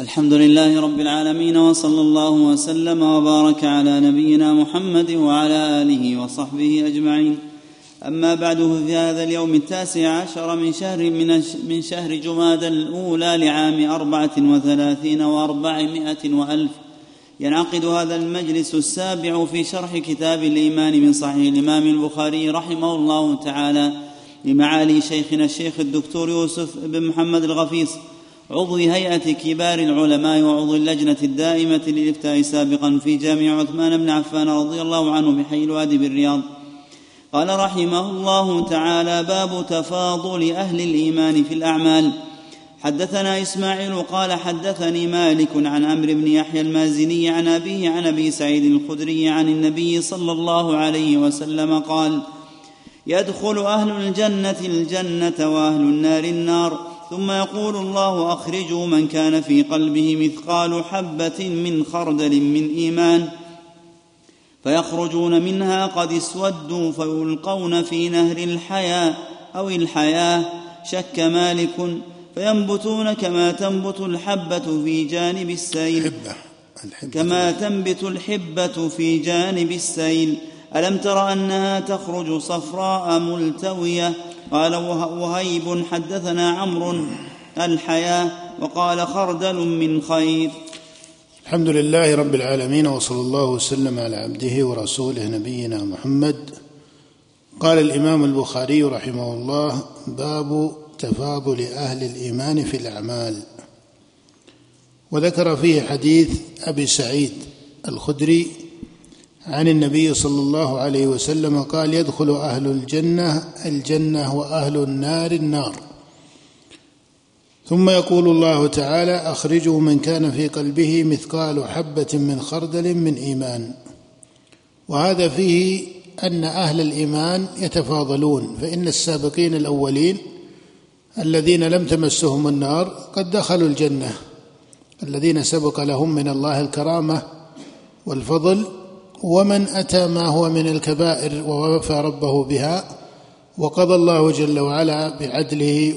الحمد لله رب العالمين وصلى الله وسلم وبارك على نبينا محمد وعلى آله وصحبه أجمعين. أما بعد في هذا اليوم التاسع عشر من شهر من, من شهر جماد الأولى لعام أربعة وثلاثين وأربعمائة وألف. ينعقد هذا المجلس السابع في شرح كتاب الإيمان من صحيح الإمام البخاري رحمه الله تعالى لمعالي شيخنا الشيخ الدكتور يوسف بن محمد الغفيص. عضو هيئة كبار العلماء وعضو اللجنة الدائمة للإفتاء سابقا في جامع عثمان بن عفان رضي الله عنه بحي الوادي بالرياض. قال رحمه الله تعالى باب تفاضل أهل الإيمان في الأعمال. حدثنا إسماعيل قال حدثني مالك عن عمرو بن يحيى المازني عن أبيه عن أبي سعيد الخدري عن النبي صلى الله عليه وسلم قال يدخل أهل الجنة الجنة وأهل النار النار. ثم يقول الله أخرجوا من كان في قلبه مثقال حبة من خردل من إيمان فيخرجون منها قد اسودوا فيلقون في نهر الحياة أو الحياة شك مالك فينبتون كما تنبت الحبة في جانب السيل الحبة الحبة. كما تنبت الحبة في جانب السيل. ألم تر أنها تخرج صفراء ملتوية قال وهيب حدثنا عمرو الحياة وقال خردل من خير. الحمد لله رب العالمين وصلى الله وسلم على عبده ورسوله نبينا محمد. قال الإمام البخاري رحمه الله باب تفاضل أهل الإيمان في الأعمال. وذكر فيه حديث أبي سعيد الخدري عن النبي صلى الله عليه وسلم قال يدخل أهل الجنة الجنة وأهل النار النار. ثم يقول الله تعالى اخرجوا من كان في قلبه مثقال حبة من خردل من إيمان. وهذا فيه أن أهل الإيمان يتفاضلون فإن السابقين الأولين الذين لم تمسهم النار قد دخلوا الجنة الذين سبق لهم من الله الكرامة والفضل ومن أتى ما هو من الكبائر ووفى ربه بها وقضى الله جل وعلا بعدله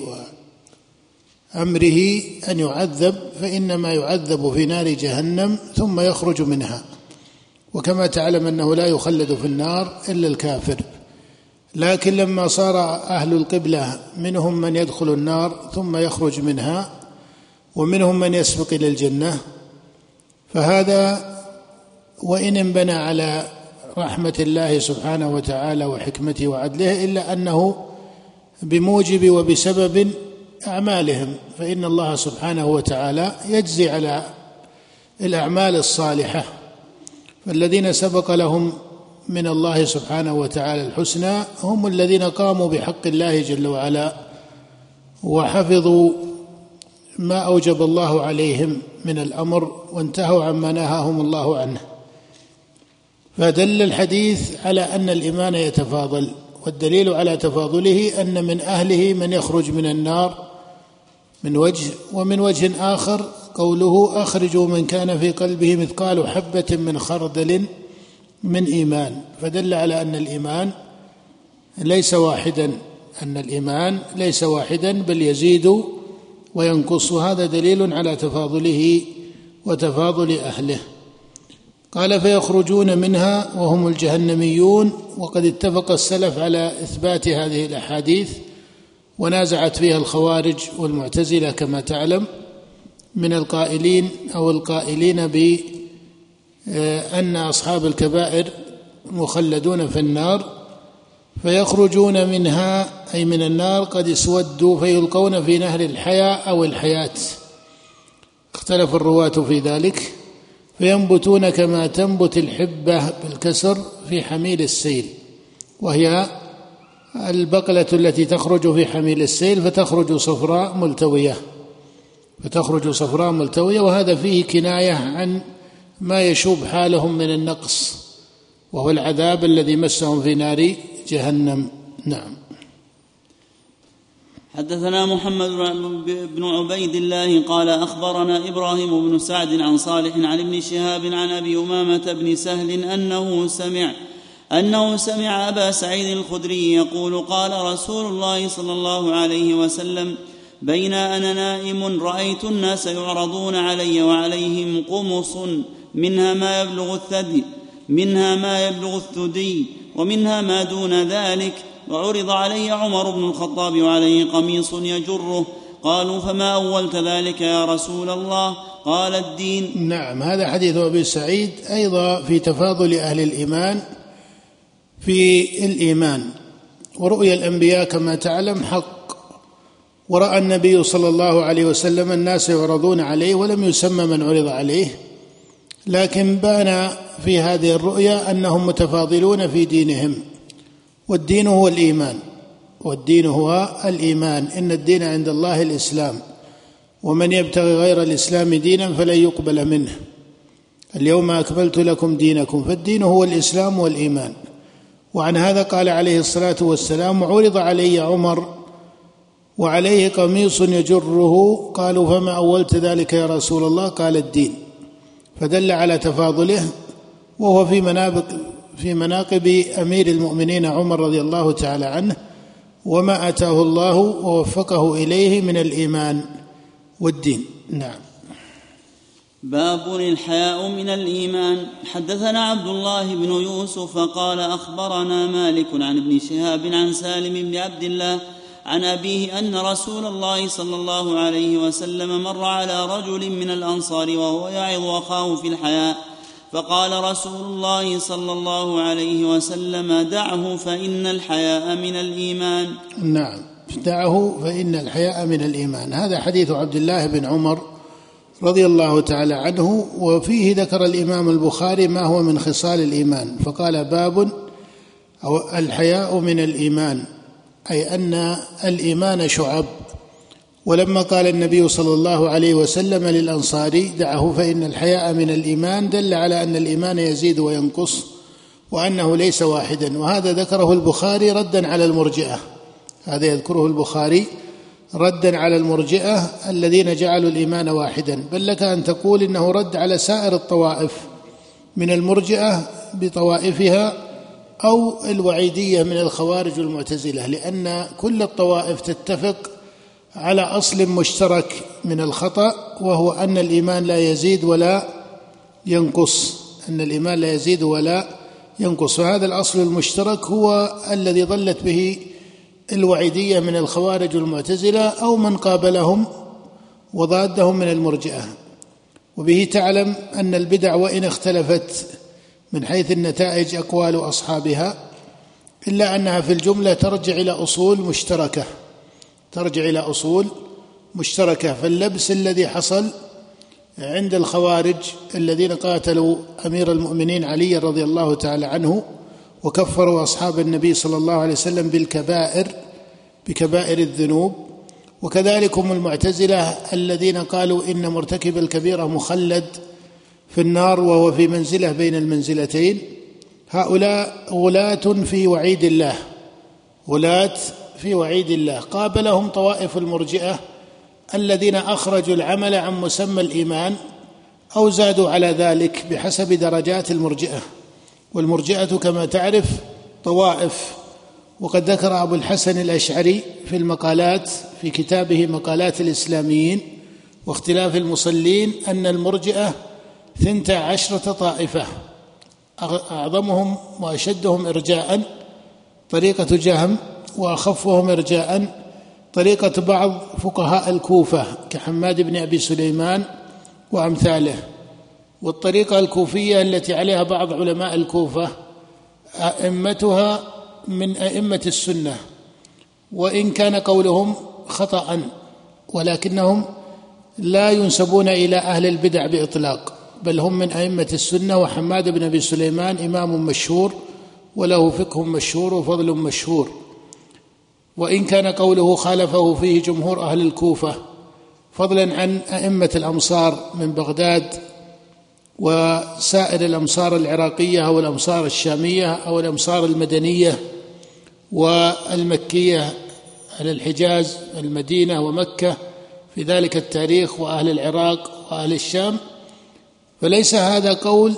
وأمره أن يعذب فإنما يعذب في نار جهنم ثم يخرج منها. وكما تعلم أنه لا يخلد في النار إلا الكافر. لكن لما صار أهل القبلة منهم من يدخل النار ثم يخرج منها ومنهم من يسبق إلى الجنة فهذا وإن انبنى على رحمة الله سبحانه وتعالى وحكمته وعدله إلا أنه بموجب وبسبب أعمالهم فإن الله سبحانه وتعالى يجزي على الأعمال الصالحة. فالذين سبق لهم من الله سبحانه وتعالى الحسنى هم الذين قاموا بحق الله جل وعلا وحفظوا ما أوجب الله عليهم من الأمر وانتهوا عما نهاهم الله عنه. فدل الحديث على أن الإيمان يتفاضل والدليل على تفاضله أن من أهله من يخرج من النار من وجه ومن وجه آخر قوله أخرجوا من كان في قلبه مثقال حبة من خردل من إيمان. فدل على أن الإيمان ليس واحدا أن الإيمان ليس واحدا بل يزيد وينقص. هذا دليل على تفاضله وتفاضل أهله. قال فيخرجون منها وهم الجهنميون وقد اتفق السلف على إثبات هذه الأحاديث ونازعت فيها الخوارج والمعتزلة كما تعلم من القائلين أو القائلين بان أصحاب الكبائر مخلدون في النار فيخرجون منها أي من النار قد اسودوا فيلقون في نهر الحياة أو الحياة. اختلف الرواة في ذلك. فينبتون كما تنبت الحبة بالكسر في حميل السيل وهي البقلة التي تخرج في حميل السيل فتخرج صفراء ملتوية فتخرج صفراء ملتوية وهذا فيه كناية عن ما يشوب حالهم من النقص وهو العذاب الذي مسهم في نار جهنم. نعم. حدثنا محمد بن عبيد الله قال أخبرنا إبراهيم بن سعد عن صالح عن ابن شهاب عن أبي أمامة بن سهل أنه سمع أنه سمع أبا سعيد الخدري يقول قال رسول الله صلى الله عليه وسلم بين أنا نائم رأيت الناس يعرضون علي وعليهم قمص منها ما يبلغ الثدي منها ما يبلغ الثدي ومنها ما دون ذلك وعرض علي عمر بن الخطاب وعليه قميص يجره. قالوا فما أولت ذلك يا رسول الله؟ قال الدين. نعم هذا حديث أبي سعيد أيضا في تفاضل أهل الإيمان في الإيمان. ورؤيا الأنبياء كما تعلم حق. ورأى النبي صلى الله عليه وسلم الناس يعرضون عليه ولم يسمى من عرض عليه. لكن بان في هذه الرؤيا أنهم متفاضلون في دينهم. والدين هو الإيمان والدين هو الإيمان. إن الدين عند الله الإسلام ومن يبتغي غير الإسلام دينا فلن يقبل منه. اليوم أكملت لكم دينكم فالدين هو الإسلام والإيمان. وعن هذا قال عليه الصلاة والسلام عرض علي عمر وعليه قميص يجره. قالوا فما أولت ذلك يا رسول الله؟ قال الدين. فدل على تفاضله وهو في منابق في مناقب أمير المؤمنين عمر رضي الله تعالى عنه وما آتاه الله ووفقه إليه من الإيمان والدين. نعم. باب الحياء من الإيمان. حدثنا عبد الله بن يوسف قال أخبرنا مالك عن ابن شهاب عن سالم بن عبد الله عن أبيه أن رسول الله صلى الله عليه وسلم مر على رجل من الأنصار وهو يعظ أخاه في الحياء. فقال رسول الله صلى الله عليه وسلم دعه فإن الحياء من الإيمان. نعم. دعه فإن الحياء من الإيمان. هذا حديث عبد الله بن عمر رضي الله تعالى عنه وفيه ذكر الإمام البخاري ما هو من خصال الإيمان. فقال باب أو الحياء من الإيمان أي أن الإيمان شعب. ولما قال النبي صلى الله عليه وسلم للانصاري دعه فإن الحياء من الإيمان دل على أن الإيمان يزيد وينقص وأنه ليس واحدا وهذا ذكره البخاري ردا على المرجئة. هذا يذكره البخاري ردا على المرجئة الذين جعلوا الإيمان واحدا. بل لك أن تقول إنه رد على سائر الطوائف من المرجئة بطوائفها أو الوعيدية من الخوارج والمعتزله لأن كل الطوائف تتفق على أصل مشترك من الخطأ وهو أن الإيمان لا يزيد ولا ينقص. أن الإيمان لا يزيد ولا ينقص. وهذا الأصل المشترك هو الذي ضلت به الوعيدية من الخوارج والمعتزله أو من قابلهم وضادهم من المرجئة. وبه تعلم أن البدع وإن اختلفت من حيث النتائج أقوال أصحابها إلا أنها في الجملة ترجع إلى أصول مشتركة. ترجع إلى أصول مشتركة فاللبس الذي حصل عند الخوارج الذين قاتلوا أمير المؤمنين علي رضي الله تعالى عنه وكفروا أصحاب النبي صلى الله عليه وسلم بالكبائر بكبائر الذنوب. وكذلك هم المعتزلة الذين قالوا إن مرتكب الكبيرة مخلد في النار وهو في منزلة بين المنزلتين. هؤلاء غلاة في وعيد الله. غلاة في وعيد الله. قابلهم طوائف المرجئة الذين أخرجوا العمل عن مسمى الإيمان أو زادوا على ذلك بحسب درجات المرجئة. والمرجئة كما تعرف طوائف وقد ذكر أبو الحسن الأشعري في المقالات في كتابه مقالات الإسلاميين واختلاف المصلين أن المرجئة ثنتا عشرة طائفة. أعظمهم وأشدهم ارجاء طريقة جهم وأخفهم ارجاء. طريقة بعض فقهاء الكوفة كحماد بن أبي سليمان وأمثاله. والطريقة الكوفية التي عليها بعض علماء الكوفة أئمتها من أئمة السنة. وإن كان قولهم خطا ولكنهم لا ينسبون إلى أهل البدع بإطلاق بل هم من أئمة السنة. وحماد بن أبي سليمان إمام مشهور وله فقه مشهور وفضل مشهور. وإن كان قوله خالفه فيه جمهور أهل الكوفة فضلا عن أئمة الأمصار من بغداد وسائر الأمصار العراقية أو الأمصار الشامية أو الأمصار المدنية والمكية على الحجاز المدينة ومكة في ذلك التاريخ وأهل العراق وأهل الشام. فليس هذا قول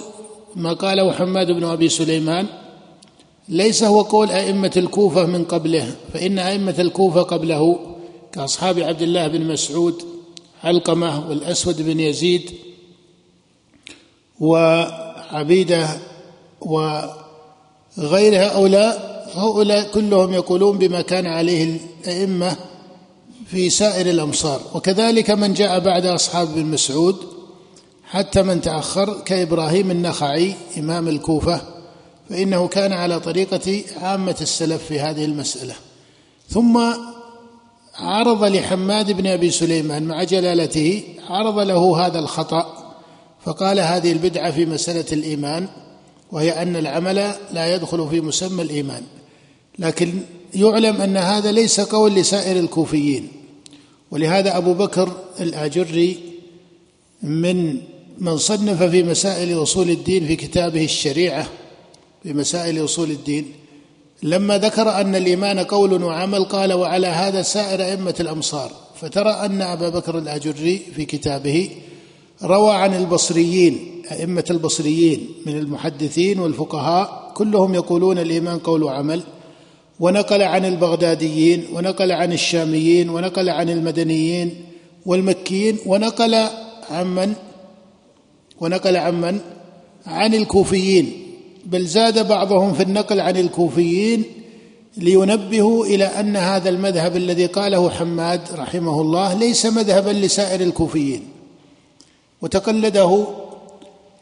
ما قاله حماد بن أبي سليمان ليس هو قول أئمة الكوفة من قبله فإن أئمة الكوفة قبله كأصحاب عبد الله بن مسعود علقمة والأسود بن يزيد وعبيدة وغير هؤلاء هؤلاء كلهم يقولون بما كان عليه الأئمة في سائر الأمصار. وكذلك من جاء بعد أصحاب بن مسعود حتى من تأخر كإبراهيم النخعي إمام الكوفة فإنه كان على طريقة عامة السلف في هذه المسألة. ثم عرض لحماد بن أبي سليمان مع جلالته عرض له هذا الخطأ فقال هذه البدعة في مسألة الإيمان وهي أن العمل لا يدخل في مسمى الإيمان. لكن يعلم أن هذا ليس قول لسائر الكوفيين. ولهذا أبو بكر الآجري من من صنف في مسائل أصول الدين في كتابه الشريعة في مسائل أصول الدين. لما ذكر أن الإيمان قول وعمل قال وعلى هذا سائر أئمة الأمصار. فترى أن أبا بكر الآجري في كتابه روى عن البصريين أئمة البصريين من المحدثين والفقهاء كلهم يقولون الإيمان قول وعمل. ونقل عن البغداديين ونقل عن الشاميين ونقل عن المدنيين والمكيين ونقل عن من؟ ونقل عن من؟ عن الكوفيين. بل زاد بعضهم في النقل عن الكوفيين لينبهوا إلى أن هذا المذهب الذي قاله حماد رحمه الله ليس مذهبا لسائر الكوفيين. وتقلده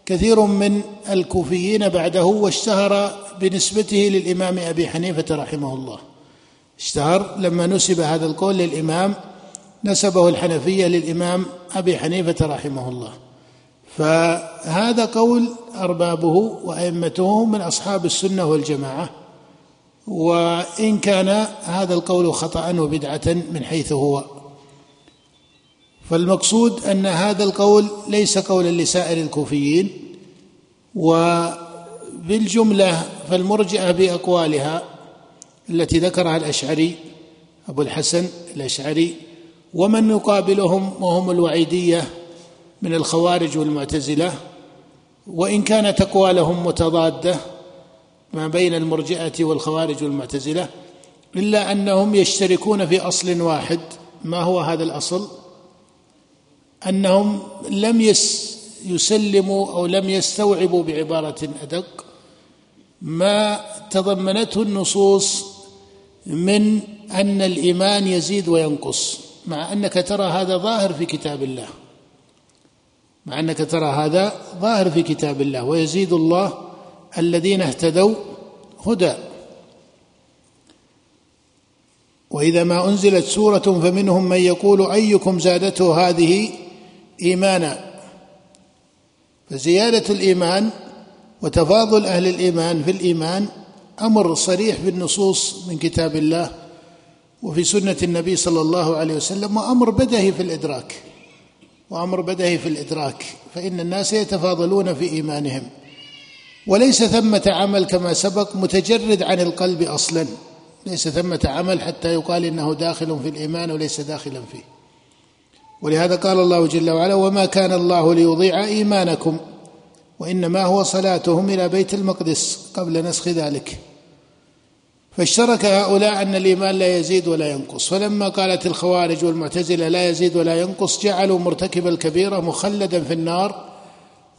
كثير من الكوفيين بعده واشتهر بنسبته للإمام أبي حنيفة رحمه الله. اشتهر لما نسب هذا القول للإمام نسبه الحنفية للإمام أبي حنيفة رحمه الله. فهذا قول أربابه وأئمته من أصحاب السنة والجماعة وإن كان هذا القول خطأ وبدعه من حيث هو. فالمقصود أن هذا القول ليس قولا لسائر الكوفيين وبالجملة فالمرجئة بأقوالها التي ذكرها الأشعري أبو الحسن الأشعري ومن يقابلهم وهم الوعيدية من الخوارج والمعتزلة وإن كانت اقوالهم متضادة ما بين المرجئة والخوارج والمعتزلة إلا أنهم يشتركون في أصل واحد. ما هو هذا الأصل؟ أنهم لم يسلموا أو لم يستوعبوا بعبارة أدق. ما تضمنته النصوص من أن الإيمان يزيد وينقص مع أنك ترى هذا ظاهر في كتاب الله. مع أنك ترى هذا ظاهر في كتاب الله ويزيد الله الذين اهتدوا هدى. وإذا ما أنزلت سورة فمنهم من يقول أيكم زادته هذه إيمانا؟ فزيادة الإيمان وتفاضل أهل الإيمان في الإيمان أمر صريح بالنصوص من كتاب الله وفي سنة النبي صلى الله عليه وسلم وأمر بدهي في الإدراك. وامر بدهي في الإدراك فإن الناس يتفاضلون في إيمانهم. وليس ثمة عمل كما سبق متجرد عن القلب أصلا. ليس ثمة عمل حتى يقال إنه داخل في الإيمان وليس داخلا فيه. ولهذا قال الله جل وعلا وما كان الله ليضيع إيمانكم وإنما هو صلاتهم إلى بيت المقدس قبل نسخ ذلك. فاشترك هؤلاء أن الإيمان لا يزيد ولا ينقص. فلما قالت الخوارج والمعتزلة لا يزيد ولا ينقص جعلوا مرتكب الكبيره مخلدا في النار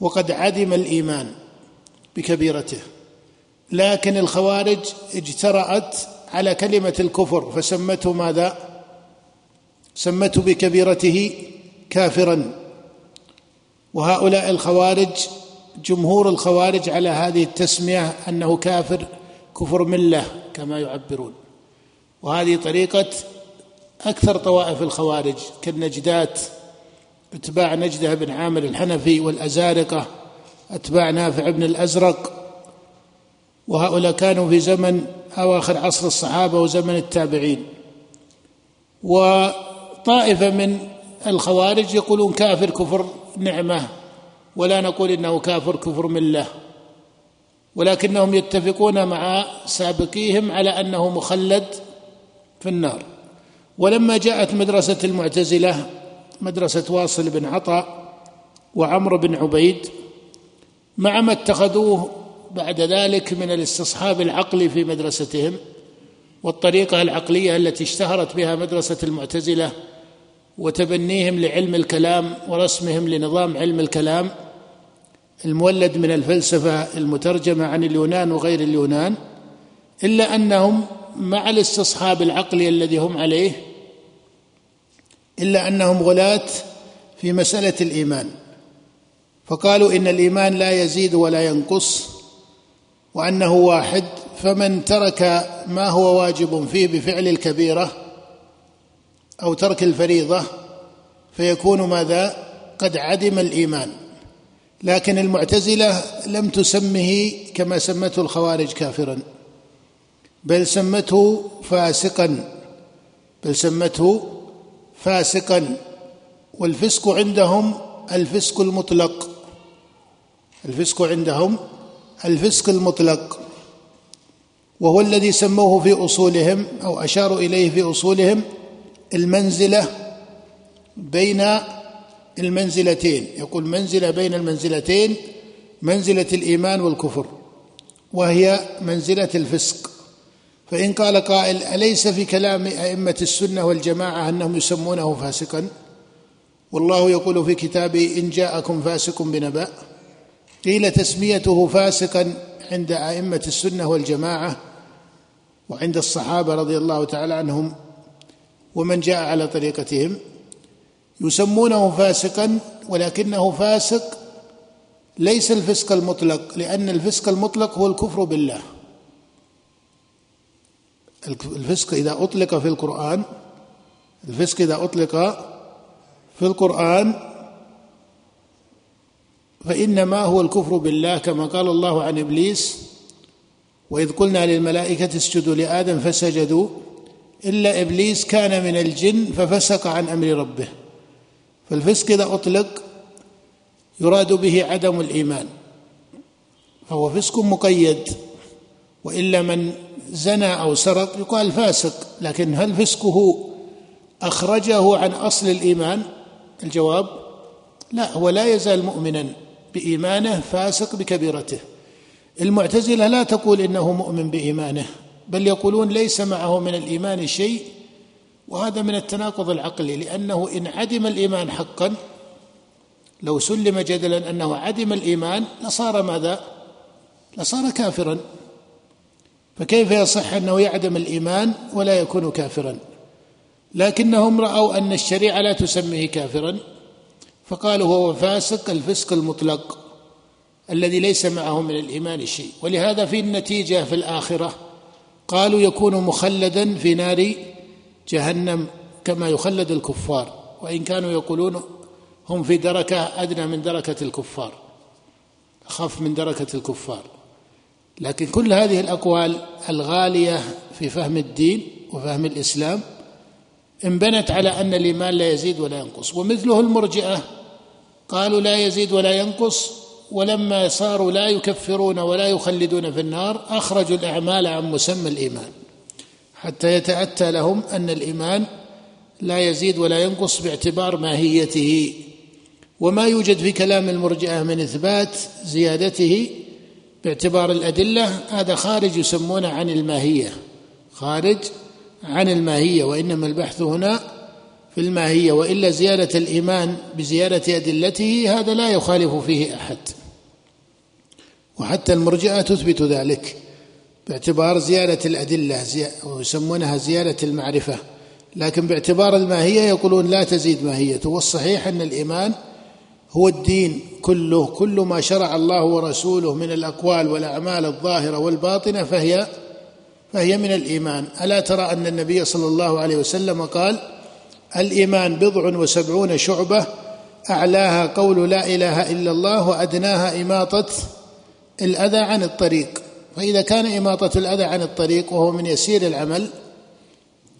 وقد عدم الإيمان بكبيرته. لكن الخوارج اجترأت على كلمة الكفر فسمته ماذا؟ سمته بكبيرته كافرا. وهؤلاء الخوارج جمهور الخوارج على هذه التسمية أنه كافر كفر ملة كما يعبرون. وهذه طريقة أكثر طوائف الخوارج كالنجدات. أتباع نجدة بن عامر الحنفي والأزارقة أتباع نافع بن الأزرق. وهؤلاء كانوا في زمن أواخر عصر الصحابة وزمن التابعين. وطائفة من الخوارج يقولون كافر كفر نعمة ولا نقول إنه كافر كفر ملة. ولكنهم يتفقون مع سابقيهم على أنه مخلد في النار. ولما جاءت مدرسة المعتزلة مدرسة واصل بن عطاء وعمرو بن عبيد مع ما اتخذوه بعد ذلك من الاستصحاب العقلي في مدرستهم والطريقة العقلية التي اشتهرت بها مدرسة المعتزلة وتبنيهم لعلم الكلام ورسمهم لنظام علم الكلام المولد من الفلسفة المترجمة عن اليونان وغير اليونان إلا أنهم مع الاستصحاب العقلي الذي هم عليه إلا أنهم غلاة في مسألة الإيمان. فقالوا إن الإيمان لا يزيد ولا ينقص وأنه واحد فمن ترك ما هو واجب فيه بفعل الكبيرة أو ترك الفريضة فيكون ماذا؟ قد عدم الإيمان. لكن المعتزلة لم تسمه كما سمته الخوارج كافرا بل سمته فاسقا بل سمته فاسقا والفسق عندهم الفسق المطلق الفسق عندهم الفسق المطلق وهو الذي سموه في أصولهم أو أشاروا إليه في أصولهم المنزلة بين المنزلتين. يقول منزله بين المنزلتين منزلة الإيمان والكفر وهي منزلة الفسق. فإن قال قائل أليس في كلام أئمة السنة والجماعة أنهم يسمونه فاسقا؟ والله يقول في كتابه إن جاءكم فاسق بنبأ. قيل تسميته فاسقا عند أئمة السنة والجماعة وعند الصحابة رضي الله تعالى عنهم ومن جاء على طريقتهم. يسمونه فاسقا ولكنه فاسق ليس الفسق المطلق لأن الفسق المطلق هو الكفر بالله. الفسق إذا أطلق في القرآن الفسق إذا أطلق في القرآن فإنما هو الكفر بالله كما قال الله عن إبليس وإذ قلنا للملائكة اسجدوا لآدم فسجدوا إلا إبليس كان من الجن ففسق عن أمر ربه. فالفسق اذا أطلق يراد به عدم الإيمان. فهو فسق مقيد وإلا من زنى أو سرق يقال فاسق لكن هل فسقه أخرجه عن أصل الإيمان؟ الجواب لا هو لا يزال مؤمنا بإيمانه فاسق بكبيرته. المعتزلة لا تقول إنه مؤمن بإيمانه بل يقولون ليس معه من الإيمان شيء وهذا من التناقض العقلي لأنه إن عدم الإيمان حقا لو سلم جدلا أنه عدم الإيمان لصار ماذا؟ لصار كافرا. فكيف يصح أنه يعدم الإيمان ولا يكون كافرا؟ لكنهم رأوا أن الشريعة لا تسميه كافرا فقالوا هو فاسق الفسق المطلق الذي ليس معه من الإيمان شيء. ولهذا في النتيجة في الآخرة قالوا يكون مخلدا في نار جهنم كما يخلد الكفار وإن كانوا يقولون هم في دركة أدنى من دركة الكفار أخف من دركة الكفار. لكن كل هذه الأقوال الغالية في فهم الدين وفهم الإسلام انبنت على أن الإيمان لا يزيد ولا ينقص. ومثله المرجئة قالوا لا يزيد ولا ينقص ولما صاروا لا يكفرون ولا يخلدون في النار أخرجوا الأعمال عن مسمى الإيمان. حتى يتأتى لهم أن الإيمان لا يزيد ولا ينقص باعتبار ماهيته. وما يوجد في كلام المرجئة من إثبات زيادته باعتبار الأدلة هذا خارج يسمونه عن الماهية. خارج عن الماهية وإنما البحث هنا في الماهية. وإلا زيادة الإيمان بزيادة أدلته هذا لا يخالف فيه أحد. وحتى المرجئة تثبت ذلك. باعتبار زيادة الأدلة ويسمونها زيادة المعرفة. لكن باعتبار الماهية يقولون لا تزيد ماهيته والصحيح أن الإيمان هو الدين كله كل ما شرع الله ورسوله من الأقوال والأعمال الظاهرة والباطنة فهي فهي من الإيمان. ألا ترى أن النبي صلى الله عليه وسلم قال الإيمان بضع وسبعون شعبة أعلاها قول لا إله إلا الله وأدناها إماطة الأذى عن الطريق. فإذا كان إماطة الأذى عن الطريق وهو من يسير العمل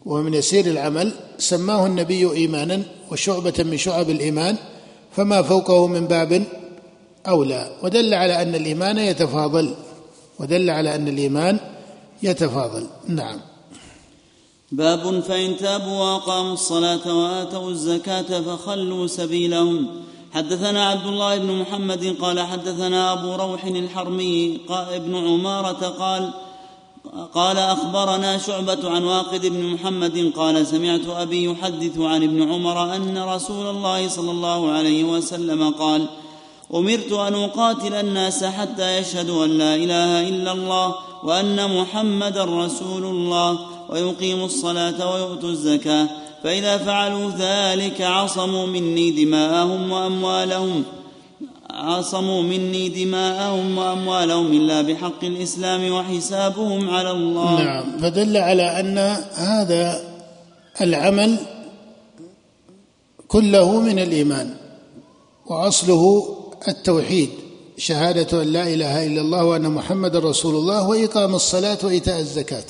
وهو من يسير العمل سماه النبي إيمانا وشعبة من شعب الإيمان فما فوقه من باب أولى ودل على أن الإيمان يتفاضل ودل على أن الإيمان يتفاضل. نعم. باب فإن تابوا وأقاموا الصلاة وآتوا الزكاة فخلوا سبيلهم. حدثنا عبد الله بن محمد قال حدثنا أبو روح الحرمي قال ابن عمارة قال قال أخبرنا شعبة عن واقد بن محمد قال سمعت أبي يحدث عن ابن عمر أن رسول الله صلى الله عليه وسلم قال أمرت أن أقاتل الناس حتى يشهدوا أن لا إله إلا الله وأن محمدا رسول الله. ويقيموا الصلاة ويؤتوا الزكاة. فإذا فعلوا ذلك عصموا مني دماءهم وأموالهم. عصموا مني دماءهم وأموالهم إلا بحق الإسلام وحسابهم على الله. نعم. فدل على أن هذا العمل كله من الإيمان وأصله التوحيد. شهادة أن لا إله إلا الله وأن محمد رسول الله وإقام الصلاة وإيتاء الزكاة.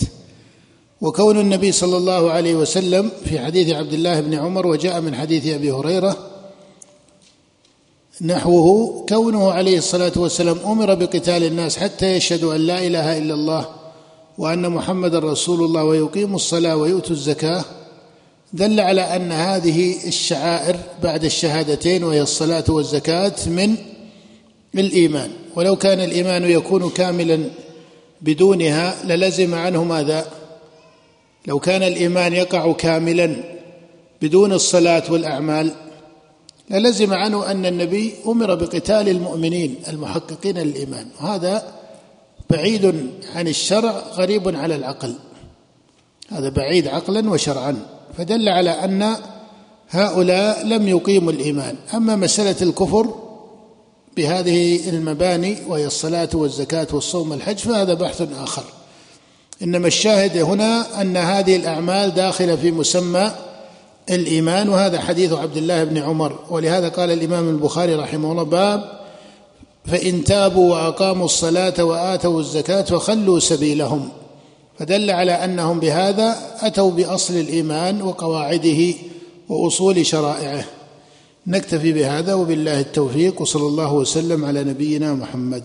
وكون النبي صلى الله عليه وسلم في حديث عبد الله بن عمر وجاء من حديث أبي هريرة نحوه كونه عليه الصلاة والسلام أمر بقتال الناس حتى يشهدوا أن لا إله إلا الله وأن محمدا رسول الله ويقيموا الصلاة ويؤتوا الزكاة دل على أن هذه الشعائر بعد الشهادتين وهي الصلاة والزكاة من الإيمان. ولو كان الإيمان يكون كاملا بدونها للزم عنه ماذا؟ لو كان الإيمان يقع كاملا بدون الصلاة والأعمال للزم عنه أن النبي أمر بقتال المؤمنين المحققين للإيمان. وهذا بعيد عن الشرع غريب على العقل. هذا بعيد عقلا وشرعا. فدل على أن هؤلاء لم يقيموا الإيمان. أما مسألة الكفر بهذه المباني وهي الصلاة والزكاة والصوم والحج فهذا بحث آخر. إنما الشاهد هنا أن هذه الأعمال داخلة في مسمى الإيمان وهذا حديث عبد الله بن عمر. ولهذا قال الإمام البخاري رحمه الله باب فإن تابوا وأقاموا الصلاة وآتوا الزكاة فخلوا سبيلهم. فدل على أنهم بهذا أتوا بأصل الإيمان وقواعده وأصول شرائعه. نكتفي بهذا وبالله التوفيق وصلى الله وسلم على نبينا محمد.